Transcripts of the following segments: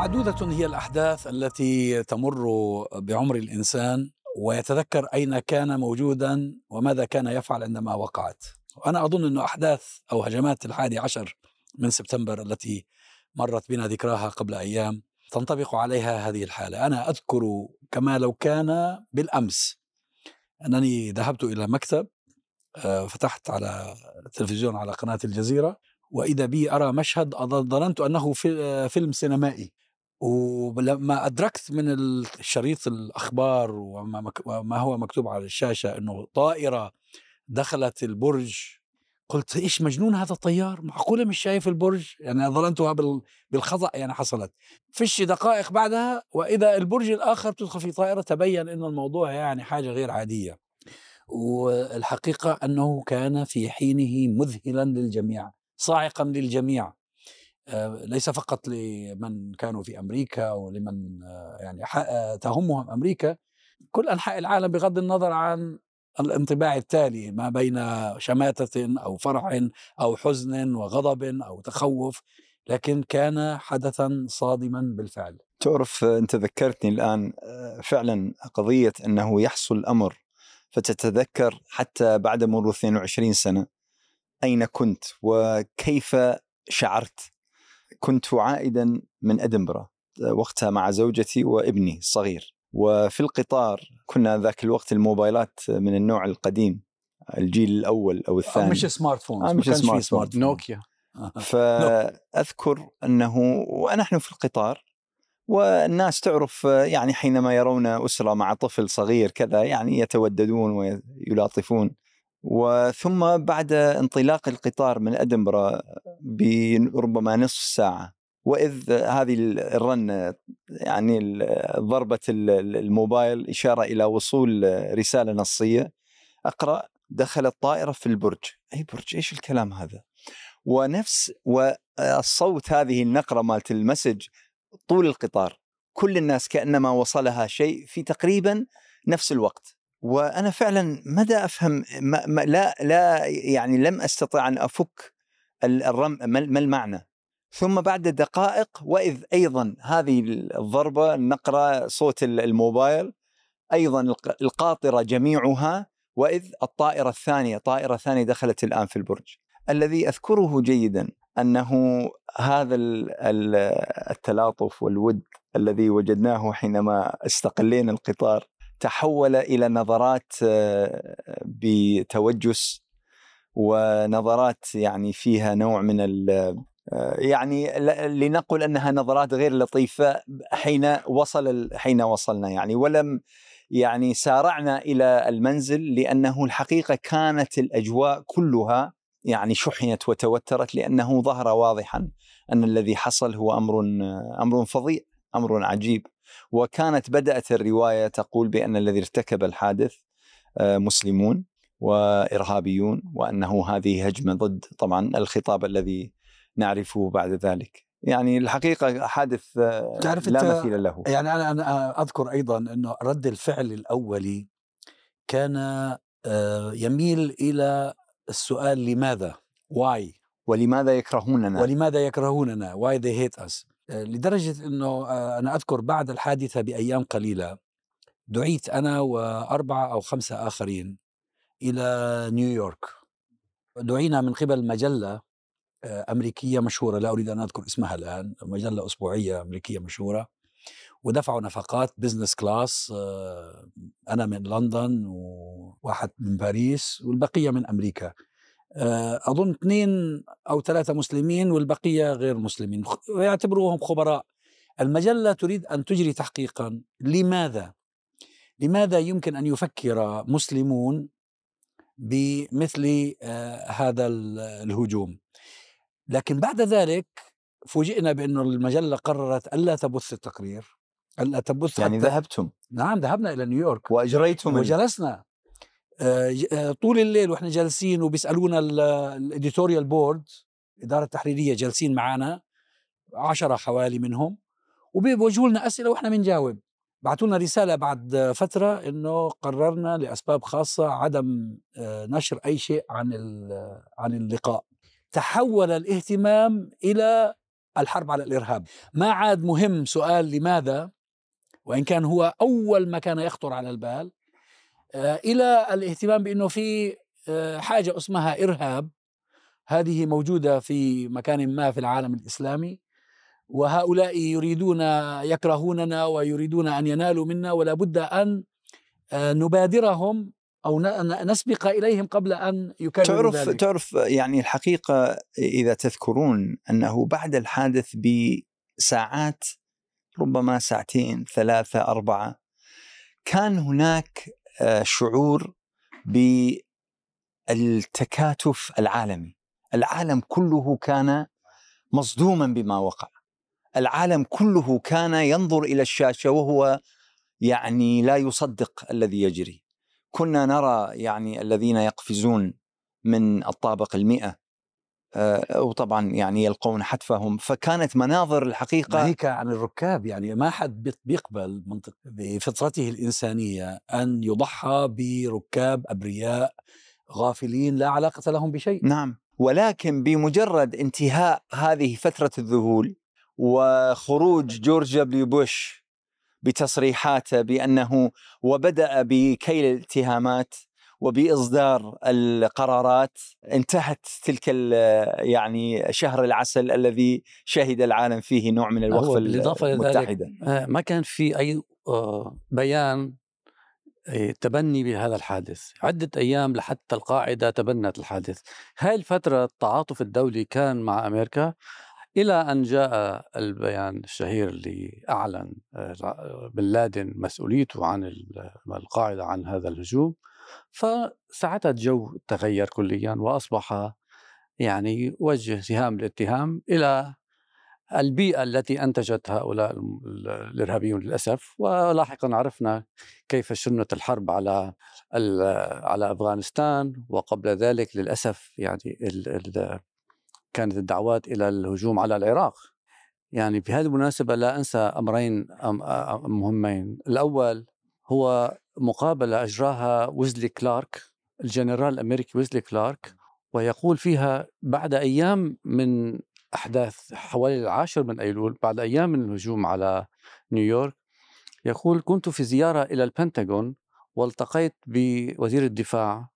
معدودة هي الأحداث التي تمر بعمر الإنسان ويتذكر أين كان موجودا وماذا كان يفعل عندما وقعت. وأنا أظن أن أحداث أو هجمات الحادي عشر من سبتمبر التي مرت بنا ذكراها قبل أيام تنطبق عليها هذه الحالة. أنا أذكر كما لو كان بالأمس أنني ذهبت إلى مكتب آه، فتحت على التلفزيون على قناة الجزيرة وإذا بي أرى مشهد ظننت أنه في- فيلم سينمائي. ولما أدركت من الشريط الأخبار وما, هو مكتوب على الشاشة أنه طائرة دخلت البرج قلت إيش مجنون هذا الطيار؟ معقولة مش شايف البرج؟ يعني ظننتها بال- بالخطأ يعني حصلت. فيش دقائق بعدها وإذا البرج الآخر تدخل في طائرة تبين أن الموضوع يعني حاجة غير عادية. والحقيقة أنه كان في حينه مذهلا للجميع صاعقا للجميع. ليس فقط لمن كانوا في أمريكا ولمن آه، يعني آه، تهمهم أمريكا كل أنحاء العالم بغض النظر عن الانطباع التالي ما بين شماتة أو فرح أو حزن وغضب أو تخوف لكن كان حدثا صادما بالفعل. تعرف آه، أنت ذكرتني الآن آه، فعلا قضية أنه يحصل الأمر فتتذكر حتى بعد مرور 22 سنة أين كنت وكيف شعرت؟ كنت عائدا من ادنبرا آه، وقتها مع زوجتي وابني الصغير. وفي القطار كنا ذاك الوقت الموبايلات من النوع القديم الجيل الأول أو أو الثاني. مش smart phone آه، مش smart phone. نوكيا. فأذكر أنه ونحن في القطار والناس تعرف يعني حينما يرون أسرة مع طفل صغير كذا يعني يتوددون ويلاطفون. وثم بعد انطلاق القطار من أدنبرا بربما نصف ساعة وإذ هذه الرن يعني ضربة الموبايل إشارة إلى وصول رسالة نصية. أقرأ دخلت طائره في البرج. أي برج؟ إيش الكلام هذا؟ ونفس والصوت هذه النقرة مالت ال message طول القطار. كل الناس كأنما وصلها شيء في تقريبا نفس الوقت. وأنا فعلا مدى أفهم؟ ما ما لا لا يعني لم أستطع أن أفك الرم ما المعنى. ثم بعد دقائق وإذ أيضا هذه الضربة النقره صوت الموبايل أيضا الق- القاطرة جميعها وإذ الطائرة الثانية طائرة ثانية دخلت الآن في البرج. الذي أذكره جيدا أنه هذا ال- ال- التلاطف والود الذي وجدناه حينما استقلينا القطار تحول إلى نظرات آه، بتوجس ونظرات يعني فيها نوع من ال آه، يعني لنقل أنها نظرات غير لطيفة حين وصل حين وصلنا يعني ولم يعني سارعنا إلى المنزل لأنه الحقيقة كانت الأجواء كلها يعني شحنت وتوترت لأنه ظهر واضحا أن الذي حصل هو أمر أمر فظيع أمر عجيب. وكانت بدأت الرواية تقول بأن الذي ارتكب الحادث آه، مسلمون وإرهابيون وأنه هذه هجمة ضد طبعا الخطاب الذي نعرفه بعد ذلك يعني الحقيقة حادث آه، تعرف لا مثيل له يعني أنا أنا أذكر أيضا انه رد الفعل الأولي كان آه، يميل إلى السؤال لماذا؟ why؟ ولماذا يكرهوننا ولماذا يكرهوننا؟ why they hate us؟ لدرجة إنه آه، أنا أذكر بعد الحادثة بأيام قليلة دعيت أنا وأربعة أو خمسة آخرين إلى نيويورك. دعينا من قبل مجلة آه، أمريكية مشهورة لا أريد أن أذكر اسمها الآن مجلة أسبوعية أمريكية مشهورة. ودفعوا نفقات business class آه، أنا من لندن وواحد من باريس والبقية من أمريكا. آه، أظن اثنين أو ثلاثة مسلمين والبقية غير مسلمين. ويعتبروهم خبراء. المجلة تريد أن تجري تحقيقا. لماذا؟ لماذا يمكن أن يفكر مسلمون بمثل آه، هذا ال- الهجوم؟ لكن بعد ذلك فوجئنا بأن المجلة قررت ألا تبث التقرير ألا تبث يعني ذهبتم. نعم ذهبنا إلى نيويورك. وأجريتم ال- وجلسنا. آه، آه، طول الليل وإحنا جالسين وبيسألونا الاديتوريال بورد الاداره التحريريه جالسين معنا عشرة حوالي منهم وبيوجهوا لنا أسئلة وإحنا بنجاوب. بعثوا لنا رسالة بعد فترة إنه قررنا لأسباب خاصة عدم آه، نشر أي شيء عن عن اللقاء. تحول الاهتمام إلى الحرب على الإرهاب. ما عاد مهم سؤال لماذا وإن كان هو أول ما كان يخطر على البال آه، إلى الاهتمام بأنه في آه، حاجة اسمها إرهاب هذه موجودة في مكان ما في العالم الإسلامي وهؤلاء يريدون يكرهوننا ويريدون أن ينالوا منا ولا بد أن آه، نبادرهم أو نسبق إليهم قبل أن يكرروا تعرف ذلك. تعرف يعني الحقيقة إذا تذكرون أنه بعد الحادث بساعات ربما ساعتين ثلاثة أربعة كان هناك آه، شعور بالتكاتف العالمي. العالم كله كان مصدوما بما وقع. العالم كله كان ينظر إلى الشاشة وهو يعني لا يصدق الذي يجري. كنا نرى يعني الذين يقفزون من الطابق المئة آه، وطبعا يعني يلقون حتفهم. فكانت مناظر الحقيقة ناهيك عن الركاب يعني ما حد بيقبل منطق بفطرته الإنسانية أن يضحى بركاب أبرياء غافلين لا علاقة لهم بشيء. نعم. ولكن بمجرد انتهاء هذه فترة الذهول وخروج جورج دبليو بوش بتصريحاته بأنه وبدأ بكيل الاتهامات وبإصدار القرارات انتهت تلك يعني شهر العسل الذي شهد العالم فيه نوع من الوقف بالإضافة المتحدة. آه، ما كان في أي آه، بيان آه، تبني بهذا الحادث. عدة أيام لحتى القاعدة تبنت الحادث. هاي الفترة التعاطف الدولي كان مع أمريكا إلى أن جاء البيان الشهير اللي أعلن بن لادن مسؤوليته عن القاعدة عن هذا الهجوم. فساعتها الجو تغير كليا وأصبح يعني وجه سهام الاتهام إلى البيئة التي أنتجت هؤلاء الإرهابيون للأسف. ولاحقا عرفنا كيف شنت الحرب على على أفغانستان. وقبل ذلك للأسف يعني كانت الدعوات إلى الهجوم على العراق. يعني بهذه المناسبة لا أنسى أمرين مهمين. الأول هو مقابلة أجراها ويزلي كلارك الجنرال الأمريكي ويزلي كلارك ويقول فيها بعد أيام من أحداث حوالي العاشر من أيلول بعد أيام من الهجوم على نيويورك يقول كنت في زيارة إلى البنتاغون والتقيت بوزير الدفاع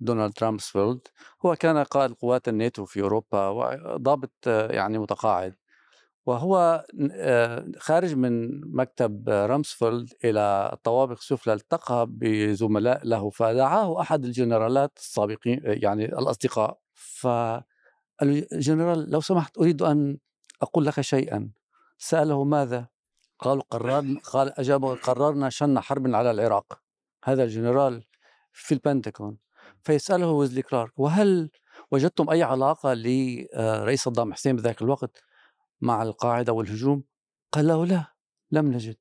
دونالد رامسفيلد هو كان قائد قوات الناتو في أوروبا وضابط يعني متقاعد. وهو آه، خارج من مكتب رامسفيلد إلى الطوابق السفلى التقى بزملاء له فدعاه أحد الجنرالات السابقين يعني الأصدقاء. فالجنرال لو سمحت أريد أن أقول لك شيئا. سأله ماذا؟ قالوا قررنا قال أجابه قررنا شن حرب على العراق. هذا الجنرال في البنتاغون. فيسأله ويزلي كلارك وهل وجدتم أي علاقة لرئيس صدام حسين بذاك الوقت؟ مع القاعدة والهجوم؟ قال له لا لم نجد.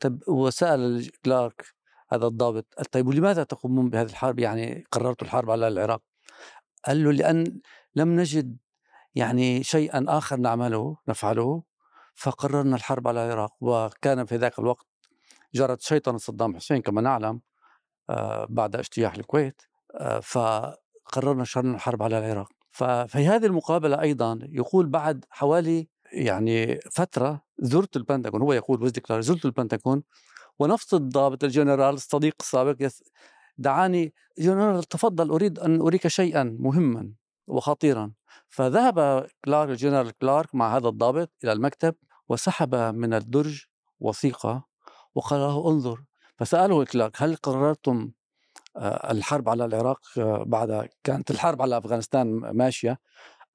طيب وسأل كلارك هذا الضابط طيب ولماذا تقومون بهذه الحرب؟ يعني قررتوا الحرب على العراق. قال له لأن لم نجد يعني شيئا آخر نعمله نفعله فقررنا الحرب على العراق. وكان في ذاك الوقت جرت شيطنة صدام حسين كما نعلم آه، بعد اجتياح الكويت آه، فقررنا شن الحرب على العراق. ففي هذه المقابلة أيضا يقول بعد حوالي يعني فترة زرت البنتاغون هو يقول ويزدي زرت البنتاغون ونفس الضابط الجنرال الصديق السابق دعاني جنرال تفضل أريد أن أريك شيئا مهما وخطيرا. فذهب كلارك الجنرال كلارك مع هذا الضابط إلى المكتب وسحب من الدرج وثيقة وقال له انظر. فسأله كلارك هل قررتم آه، الحرب على العراق آه، بعد كانت الحرب على أفغانستان ماشية؟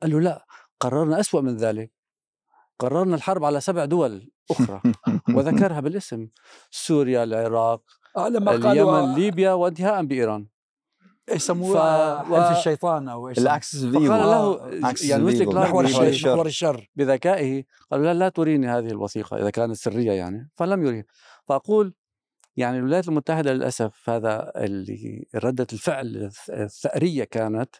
قال له لا قررنا أسوأ من ذلك. قررنا الحرب على سبع دول أخرى وذكرها بالاسم سوريا العراق آه لما اليمن ليبيا وانتهاء بإيران. يسموها ف... حلف الشيطان أو إيش الأكسس فقال له يعني مثل محور الشر. محور الشر. بذكائه. قال لا لا تريني هذه الوثيقة إذا كانت سرية يعني. فلم يريه فأقول يعني الولايات المتحدة للأسف هذا اللي ردة الفعل الثأرية كانت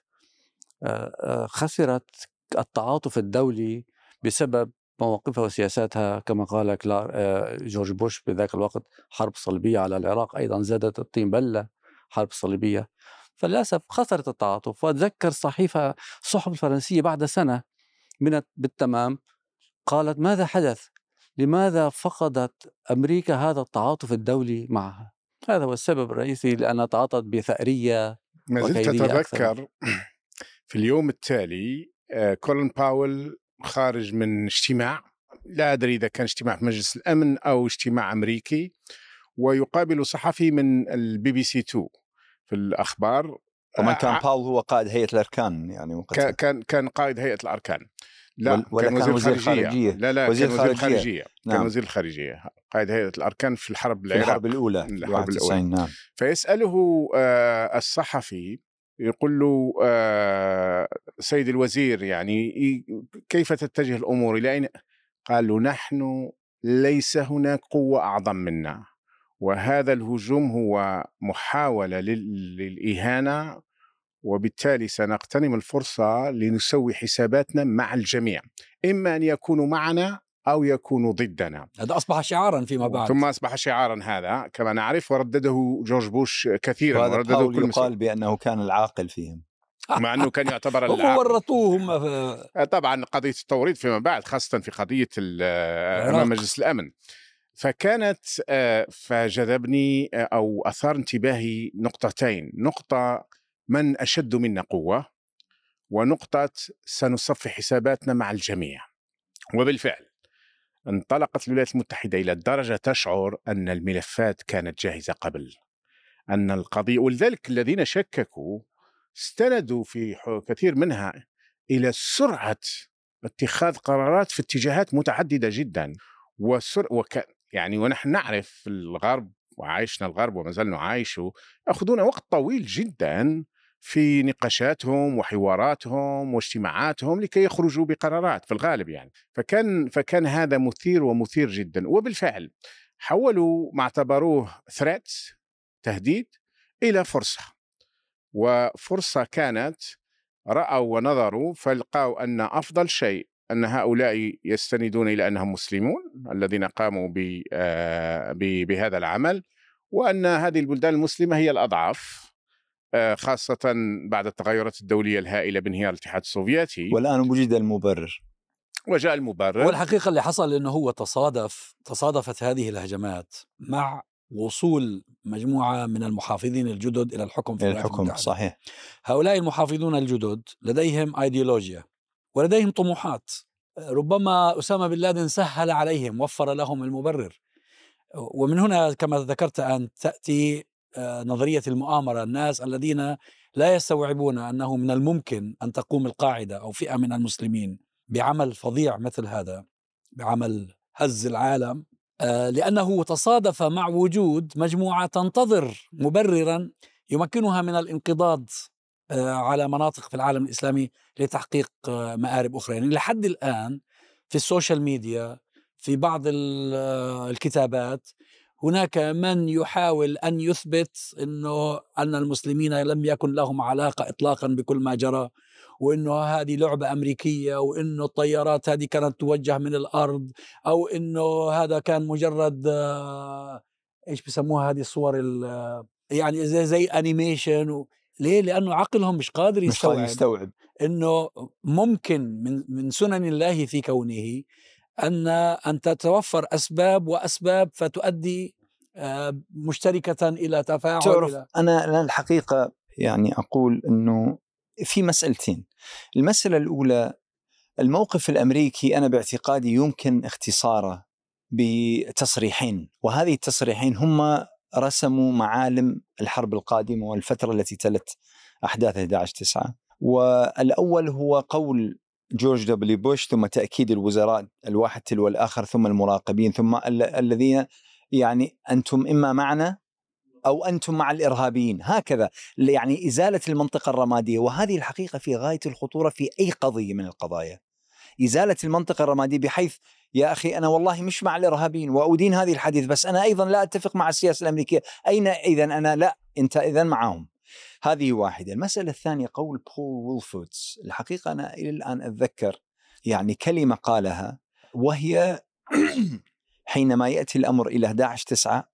خسرت التعاطف الدولي بسبب مواقفها وسياساتها كما قال كلار جورج بوش بذاك الوقت حرب صليبية على العراق أيضا زادت الطين بلة حرب صليبية فللأسف خسرت التعاطف وأتذكر صحيفة الصحف الفرنسية بعد سنة من بالتمام قالت ماذا حدث؟ لماذا فقدت أمريكا هذا التعاطف الدولي معها؟ هذا هو السبب الرئيسي لأنها تعاطت بثأرية ما زلت. أتذكر في اليوم التالي آه، كولين باول خارج من اجتماع لا أدري إذا كان اجتماع في مجلس الأمن أو اجتماع أمريكي ويقابل صحفي من البي بي سي 2 في الأخبار طبعا كان آه، باول هو قائد هيئة الأركان يعني كان كان كان قائد هيئة الأركان. لا ولا- كان وزير خارجية؟ لا لا وزير كان وزير خارجية. خارجية. كان نعم. وزير الخارجيه قائد هيئة الأركان في الحرب في العراق. الحرب الاولى الحرب 91 نعم. فيسأله آه، الصحفي يقول له آه، سيد الوزير يعني كيف تتجه الأمور؟ إلى أين؟ قال له نحن ليس هناك قوة أعظم منا. وهذا الهجوم هو محاولة لل- للإهانة وبالتالي سنغتنم الفرصة لنسوي حساباتنا مع الجميع. إما أن يكونوا معنا أو يكونوا ضدنا. هذا أصبح شعارا فيما بعد. ثم أصبح شعارا هذا كما نعرف وردده جورج بوش كثيرا وهذا وردده كل مسؤول. يقال بأنه كان العاقل فيهم. مع أنه كان يعتبر هم العاقل. ورطوه هم في- طبعا قضية التوريد فيما بعد خاصة في قضية العراق. أمام مجلس الأمن. فكانت آه، فجذبني آه، أو أثار انتباهي نقطتين. نقطة من أشد منا قوة ونقطة سنصفي حساباتنا مع الجميع. وبالفعل انطلقت الولايات المتحدة إلى الدرجه تشعر أن الملفات كانت جاهزة قبل أن القضية ولذلك الذين شككوا استندوا في كثير منها إلى سرعة اتخاذ قرارات في اتجاهات متعددة جدا وسر وك يعني ونحن نعرف الغرب وعايشنا الغرب وما زلنا عايشوا يأخذون وقت طويل جدا في نقاشاتهم وحواراتهم واجتماعاتهم لكي يخرجوا بقرارات في الغالب يعني. فكان فكان هذا مثير ومثير جدا. وبالفعل حولوا ما اعتبروه ثريت تهديد إلى فرصة. وفرصة كانت رأوا ونظروا فلقوا أن أفضل شيء أن هؤلاء يستندون إلى أنهم مسلمون الذين قاموا آه، بهذا العمل وأن هذه البلدان المسلمة هي الأضعف. آه، خاصة بعد التغيرات الدولية الهائلة بانهيار الاتحاد السوفيتي. والآن وجد المبرر. وجاء المبرر. والحقيقة اللي حصل إنه هو تصادف تصادفت هذه الهجمات مع وصول مجموعة من المحافظين الجدد إلى الحكم في الحكم المتحدة. صحيح. هؤلاء المحافظون الجدد لديهم ايديولوجيا ولديهم طموحات. ربما أسامة بن لادن سهل عليهم وفر لهم المبرر. ومن هنا كما ذكرت أن تأتي آه، نظرية المؤامرة الناس الذين لا يستوعبون أنه من الممكن أن تقوم القاعدة أو فئة من المسلمين بعمل فظيع مثل هذا بعمل هز العالم آه، لأنه تصادف مع وجود مجموعة تنتظر مبررا يمكنها من الانقضاض آه، على مناطق في العالم الإسلامي لتحقيق آه، مآرب أخرى. يعني لحد الآن في السوشيال ميديا في بعض ال- آه، الكتابات هناك من يحاول أن يثبت إنه أن المسلمين لم يكن لهم علاقة اطلاقا بكل ما جرى وإنه هذه لعبة أمريكية وإنه الطيارات هذه كانت توجه من الأرض أو إنه هذا كان مجرد آه، إيش بسموها هذه الصور ال- يعني زي زي انيميشن و... ليه؟ لأنه عقلهم مش قادر مش قادر يستوعب يستوعب إنه ممكن من من سنن الله في كونه أن أن تتوفر أسباب وأسباب فتؤدي آه، مشتركة إلى تفاعل تعرف إلى أنا أنا الحقيقة يعني أقول إنه في مسألتين. المسألة الأولى الموقف الأمريكي أنا باعتقادي يمكن اختصاره بتصريحين وهذه التصريحين هم رسموا معالم الحرب القادمة والفترة التي تلت أحداث 11 9 والأول هو قول جورج دبليو بوش ثم تأكيد الوزراء الواحد تلو الآخر ثم المراقبين ثم ال- الذين يعني أنتم إما معنا أو أنتم مع الإرهابيين. هكذا. يعني إزالة المنطقة الرمادية. وهذه الحقيقة في غاية الخطورة في أي قضية من القضايا. إزالة المنطقة الرمادية بحيث يا أخي أنا والله مش مع الإرهابيين وادين هذه الحديث بس أنا أيضا لا أتفق مع السياسة الأمريكية. أين اذا؟ أنا لا. أنت اذا معهم. هذه واحدة. المسألة الثانية قول بول وولفوتس الحقيقة أنا إلى الآن أتذكر يعني كلمة قالها وهي حينما يأتي الأمر إلى 11 9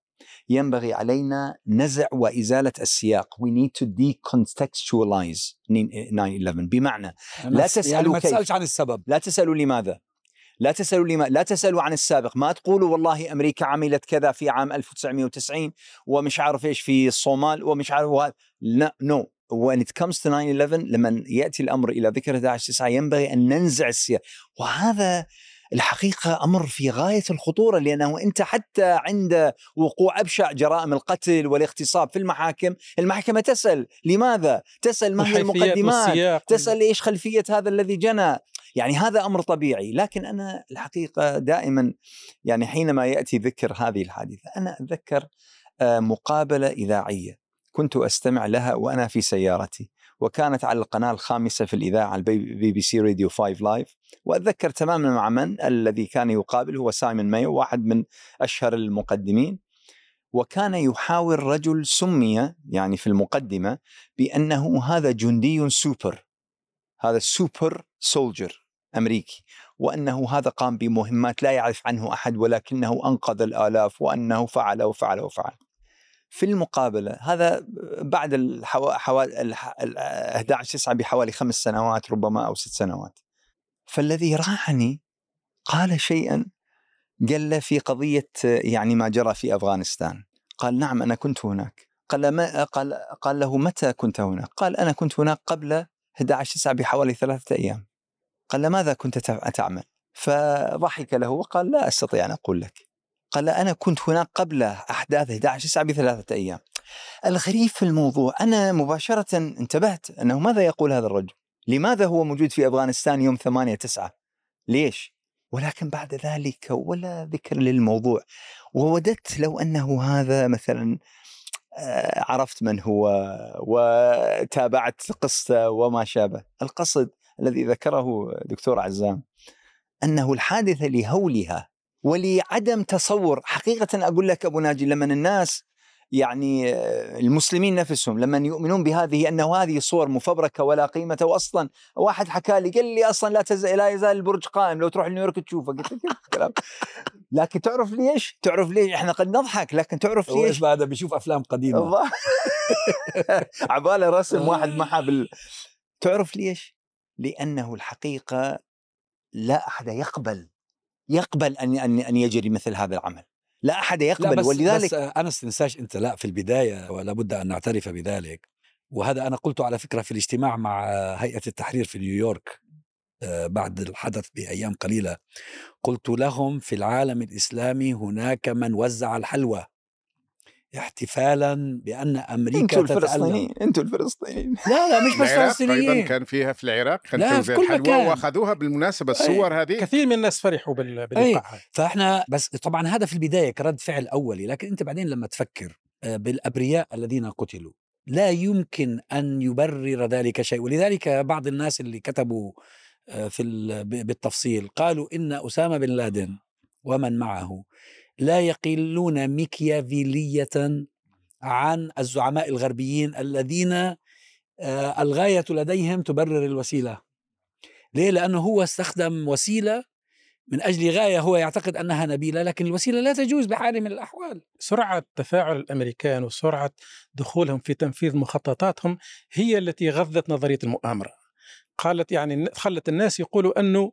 ينبغي علينا نزع وإزالة السياق. We need to decontextualize 9/11 بمعنى لا يعني تسألوا ما كيف. تسألش عن السبب. لا تسألوا لماذا. لا تسألوا لما لا تسألوا عن السابق ما تقولوا والله أمريكا عملت كذا في عام 1990 ومش عارف إيش في الصومال ومش عارف وهذا لا نو when it comes to 9/11 لما يأتي الأمر إلى ذكر 11 9 ينبغي أن ننزع السياسة وهذا الحقيقة أمر في غاية الخطورة لأنه أنت حتى عند وقوع أبشع جرائم القتل والاغتصاب في المحاكم، المحكمه تسأل لماذا؟ تسأل ما هي المقدمات؟ تسأل إيش خلفية هذا الذي جنى؟ يعني هذا أمر طبيعي، لكن أنا الحقيقة دائما يعني حينما يأتي ذكر هذه الحادثة أنا أتذكر آه، مقابلة إذاعية كنت أستمع لها وأنا في سيارتي وكانت على القناة الخامسة في الإذاعة ال BBC Radio 5 Live وأتذكر تماما مع من الذي كان يقابل هو سايمون مايو واحد من أشهر المقدمين وكان يحاور رجل سمي يعني في المقدمة بأنه هذا جندي سوبر هذا super soldier. أمريكي وأنه هذا قام بمهمات لا يعرف عنه أحد ولكنه أنقذ الآلاف وأنه فعل وفعل وفعل. في المقابلة هذا بعد الحو... حو... الح... ال 11 9 بحوالي خمس سنوات ربما أو ست سنوات. فالذي راعني قال شيئا قال في قضية يعني ما جرى في أفغانستان. قال نعم أنا كنت هناك. قال ما قال قال له متى كنت هناك؟ قال أنا كنت هناك قبل 11 9 بحوالي ثلاثة أيام. قال ماذا كنت تعمل؟ فضحك له وقال لا أستطيع أن أقول لك. قال أنا كنت هناك قبل أحداث 11 9 بثلاثة أيام. الغريب في الموضوع أنا مباشرة انتبهت أنه ماذا يقول هذا الرجل؟ لماذا هو موجود في أفغانستان يوم 8 9 ليش؟ ولكن بعد ذلك ولا ذكر للموضوع ووددت لو أنه هذا مثلا آه، عرفت من هو وتابعت قصته وما شابه القصد الذي ذكره دكتور عزام أنه الحادثه لهولها ولعدم تصور حقيقة أقول لك أبو ناجي لما الناس يعني آه، المسلمين نفسهم لما يؤمنون بهذه انه هذه صور مفبركة ولا قيمة واصلا واحد حكى لي قال لي أصلا لا تز... لا يزال البرج قائم لو تروح نيويورك تشوفه قلت الكلام لكن تعرف ليش؟ تعرف ليش؟ إحنا قد نضحك لكن تعرف ليش؟ إيش بعد بيشوف أفلام قديمة عبالة رسم واحد معها بال تعرف ليش؟ لأنه الحقيقة لا أحد يقبل يقبل أن أن أن يجري مثل هذا العمل. لا أحد لا يقبل بس ولذلك بس أنس تنساش أنت لا في البداية ولا بد أن نعترف بذلك. وهذا أنا قلته على فكرة في الاجتماع مع هيئة التحرير في نيويورك آه، بعد الحدث بأيام قليلة. قلت لهم في العالم الإسلامي هناك من وزع الحلوى. احتفالا بأن أمريكا أنتم تتألم. الفلسطينيين أنتم الفلسطينيين. لا لا مش بس العراق أيضا فلسطينيين. كان فيها في العراق كل الحلوى مكان. وأخذوها بالمناسبة الصور هذه. كثير من الناس فرحوا بال- بالإيقاع هذا. فإحنا بس طبعا هذا في البداية كرد فعل أولي لكن أنت بعدين لما تفكر آه، بالأبرياء الذين قتلوا لا يمكن أن يبرر ذلك شيء. ولذلك بعض الناس اللي كتبوا آه، في ال- ب- بالتفصيل قالوا إن أسامة بن لادن ومن معه لا يقلون ميكيافيلية عن الزعماء الغربيين الذين آه، الغاية لديهم تبرر الوسيلة. ليه؟ لأنه هو استخدم وسيلة من أجل غاية هو يعتقد أنها نبيلة لكن الوسيلة لا تجوز بحال من الأحوال. سرعة تفاعل الأمريكان وسرعة دخولهم في تنفيذ مخططاتهم هي التي غذت نظرية المؤامرة. قالت يعني خلت الناس يقولوا أنه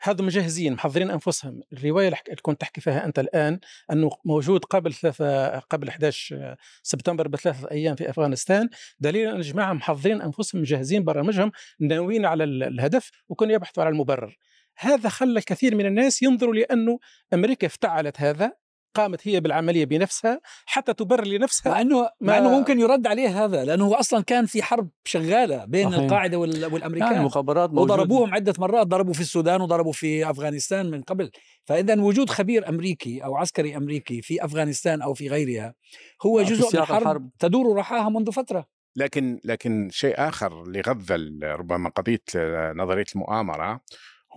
هذا مجهزين محضرين أنفسهم، الرواية اللي كنت تحكي فيها أنت الآن أنه موجود قبل ثلاثة قبل 11 سبتمبر بثلاثة أيام في أفغانستان، دليل ان الجماعة محضرين أنفسهم مجهزين برامجهم ناويين على ال- الهدف وكانوا يبحثوا على المبرر. هذا خلى الكثير من الناس ينظروا لأنه أمريكا افتعلت هذا. قامت هي بالعملية بنفسها حتى تبرر لنفسها مع إنه مع إنه ممكن يرد عليه هذا لأنه هو أصلا كان في حرب شغالة بين صحيح. القاعدة وال- يعني والأمريكان المخابرات. وضربوهم عدة مرات ضربوا في السودان وضربوا في أفغانستان من قبل فاذا وجود خبير أمريكي أو عسكري أمريكي في أفغانستان أو في غيرها هو آه، جزء من سياق حرب, الحرب. تدور رحاها منذ فترة لكن لكن شيء آخر اللي غذى ال- ربما قضية نظرية المؤامرة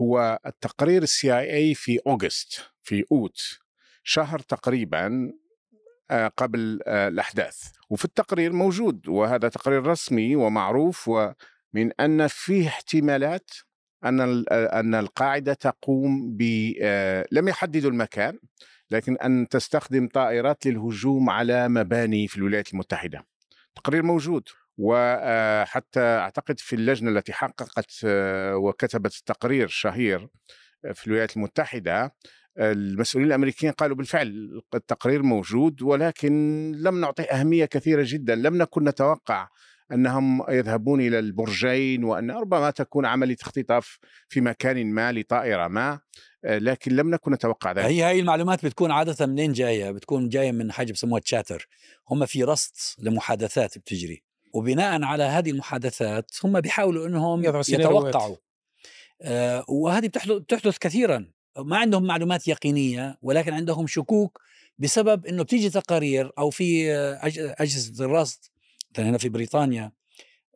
هو التقرير السي آي إي في أوغست في أوت شهر تقريبا آه، قبل آه، الأحداث. وفي التقرير موجود وهذا تقرير رسمي ومعروف ومن أن فيه احتمالات ال- آه، أن القاعدة تقوم ب لم يحددوا المكان لكن أن تستخدم طائرات للهجوم على مباني في الولايات المتحدة. تقرير موجود وحتى أعتقد في اللجنة التي حققت وكتبت التقرير الشهير في الولايات المتحدة المسؤولين الأمريكيين قالوا بالفعل التقرير موجود ولكن لم نعطيه أهمية كثيرة جدا. لم نكن نتوقع أنهم يذهبون إلى البرجين وأن ربما تكون عملية اختطاف في مكان ما لطائرة ما آه، لكن لم نكن نتوقع ذلك. هي هاي المعلومات بتكون عادة منين جاية؟ بتكون جاية من حاجة بسموها تشاتر هم في رصد لمحادثات بتجري. وبناء على هذه المحادثات هم بيحاولوا إنهم يضعوا سيناريوهات. يتوقعوا. آه وهذه بتحدث بتحدث كثيرا. ما عندهم معلومات يقينية ولكن عندهم شكوك بسبب إنه بتيجي تقارير أو في آه، أجهزة الرصد مثلا هنا في بريطانيا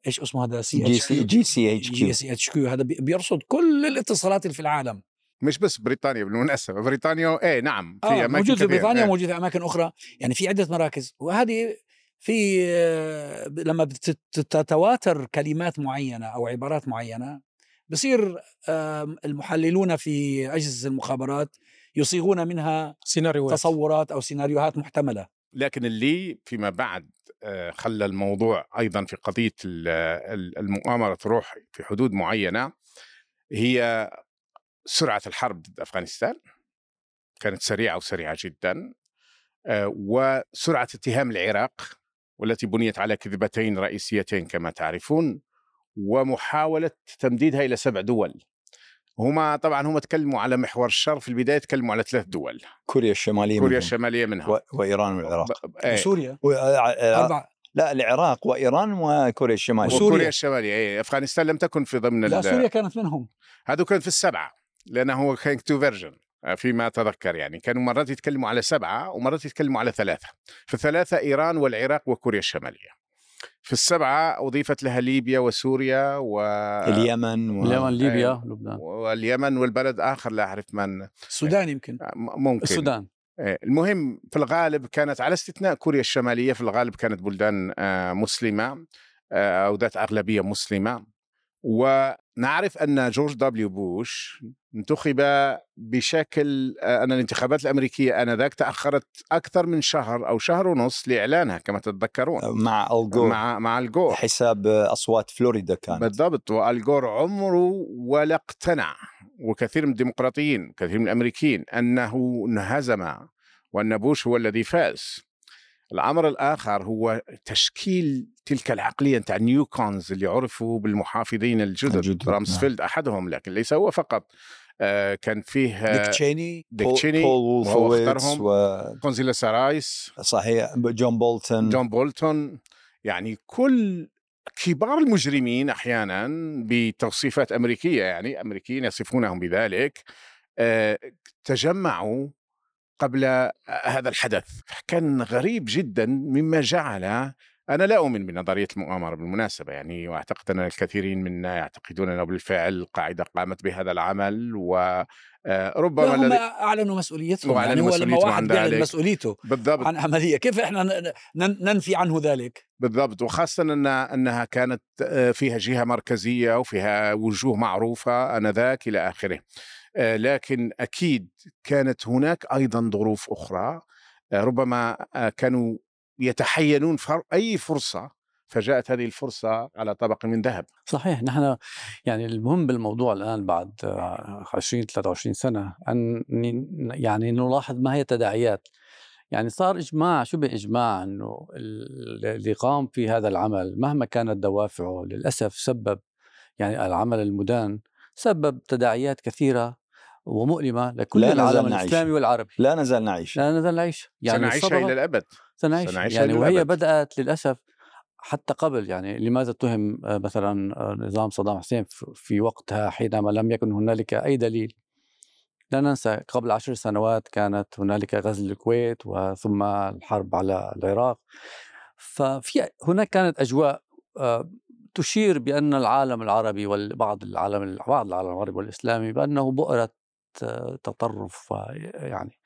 إيش اسمه هذا CGCG سي إتش جي كيو سي إتش كيو هذا بي- بيرصد كل الاتصالات اللي في العالم مش بس بريطانيا بالمناسبة بريطانيا إيه نعم في آه أماكن موجود في. بريطانيا إيه. وموجود في أماكن أخرى يعني في عدة مراكز وهذه في آه، لما بتتواتر كلمات معينة أو عبارات معينة بصير المحللون في اجهزه المخابرات يصيغون منها سيناريوهات. تصورات أو سيناريوهات محتملة. لكن اللي فيما بعد آه، خلى الموضوع أيضا في قضية ال- ال- المؤامرة تروح في حدود معينة هي سرعة الحرب ضد أفغانستان. كانت سريعة وسريعة جدا آه، وسرعة اتهام العراق والتي بنيت على كذبتين رئيسيتين كما تعرفون. ومحاولة تمديدها إلى سبع دول. هما طبعا هم تكلموا على محور الشر في البداية تكلموا على ثلاث دول. كوريا الشمالية كوريا منهم. الشمالية منها و... وإيران والعراق. ب- إيه. وسوريا. و... آه، أربع لا العراق وإيران وكوريا الشمالية. وسوريا. وكوريا الشمالية إيه. أفغانستان لم تكن في ضمن لا ال- سوريا كانت منهم. هذا كان في السبعة لأنه هو كان two version فيما أتذكر يعني. كانوا مرات يتكلموا على سبعة ومرات يتكلموا على ثلاثة. في الثلاثه إيران والعراق وكوريا الشمالية. في السبعة أضيفت لها ليبيا وسوريا و... اليمن و... اليمن ليبيا آه، لبنان. واليمن والبلد آخر لا أعرف من. السودان يمكن. م- ممكن. السودان. إيه، المهم في الغالب كانت على استثناء كوريا الشمالية في الغالب كانت بلدان آه، مسلمة آه، أو ذات أغلبية ونعرف أن جورج دبليو بوش انتخب بشكل آه، أن الانتخابات الأمريكية آنذاك تأخرت أكثر من شهر أو شهر ونص لإعلانها كما تتذكرون مع آل جور مع مع آل جور حساب أصوات فلوريدا كانت. بالضبط وآل جور عمره ولا اقتنع وكثير من الديمقراطيين كثير من الأمريكيين أنه انهزم وأن بوش هو الذي فاز. الأمر الآخر هو تشكيل تلك العقلية نتاع neocons اللي عرفوا بالمحافظين الجدد رامسفيلد أحدهم لكن ليس هو فقط. آه، كان فيه ديك تشيني ديك تشيني بول وولفويتس و... كونداليزا رايس صحيح جون بولتون. جون بولتون. يعني كل كبار المجرمين أحيانا بتوصيفات أمريكية يعني أمريكيين يصفونهم بذلك آه، تجمعوا قبل آه، هذا الحدث. كان غريب جدا مما جعل أنا لا أؤمن بنظرية المؤامرة بالمناسبة يعني وأعتقد أن الكثيرين منا يعتقدون أنه بالفعل القاعده قامت بهذا العمل وربما لا هم الذي أعلنوا مسؤوليتهم يعني هو لما مسؤوليتهم واحد بيعلن. مسؤوليته بالضبط. عن عملية. كيف إحنا ننفي عنه ذلك؟ بالضبط. وخاصة أن أنها كانت آه، فيها جهة مركزية وفيها وجوه معروفة آنذاك إلى آخره. آه، لكن أكيد كانت هناك أيضا ظروف أخرى آه، ربما آه، كانوا يتحينون فر- أي فرصة فجاءت هذه الفرصة على طبق من ذهب. صحيح نحن يعني المهم بالموضوع الآن بعد آه، 20 23 سنة أن ن- يعني نلاحظ ما هي التداعيات. يعني صار إجماع شبه اجماع إنه ال- اللي قام في هذا العمل مهما كانت دوافعه للأسف سبب يعني العمل المدان سبب تداعيات كثيرة ومؤلمة لكل العالم نعيش. الإسلامي والعربي. لا نزال نعيش. لا نزال نعيش. يعني سنعيشها إلى الأبد. سنعيش, سنعيشها يعني وهي للأبد. بدأت للأسف حتى قبل. يعني لماذا اتهم آه، مثلا آه، نظام صدام حسين في- وقتها حينما لم يكن هنالك أي دليل؟ لا ننسى قبل عشر سنوات كانت هنالك غزو الكويت وثم الحرب على العراق. ففي هناك كانت أجواء آه، تشير بأن العالم العربي وبعض العالم بعض العالم العربي والإسلامي بأنه بؤرة تطرف يعني.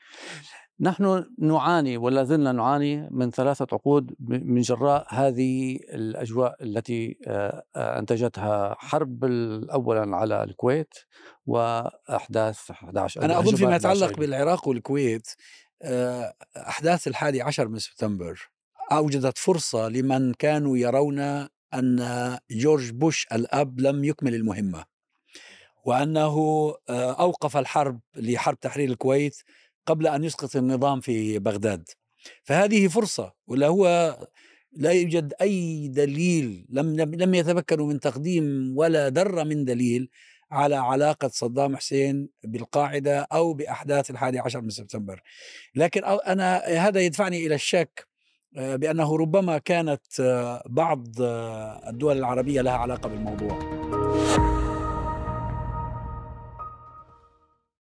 نحن نعاني ولا زلنا نعاني من ثلاثة عقود من جراء هذه الأجواء التي آه، آه، أنتجتها حرب أولا على الكويت وأحداث 11 أنا أظن فيما يتعلق 11 بالعراق والكويت آه، أحداث الحادي عشر من سبتمبر أوجدت فرصة لمن كانوا يرون أن جورج بوش الأب لم يكمل المهمة. وأنه آه، أوقف الحرب لحرب تحرير الكويت قبل أن يسقط النظام في بغداد. فهذه فرصة ولا هو لا يوجد أي دليل لم لم يتمكنوا من تقديم ولا ذرة من دليل على علاقة صدام حسين بالقاعدة أو بأحداث الحادي عشر من سبتمبر. لكن أنا هذا يدفعني إلى الشك آه، بأنه ربما كانت آه، بعض الدول العربية لها علاقة بالموضوع.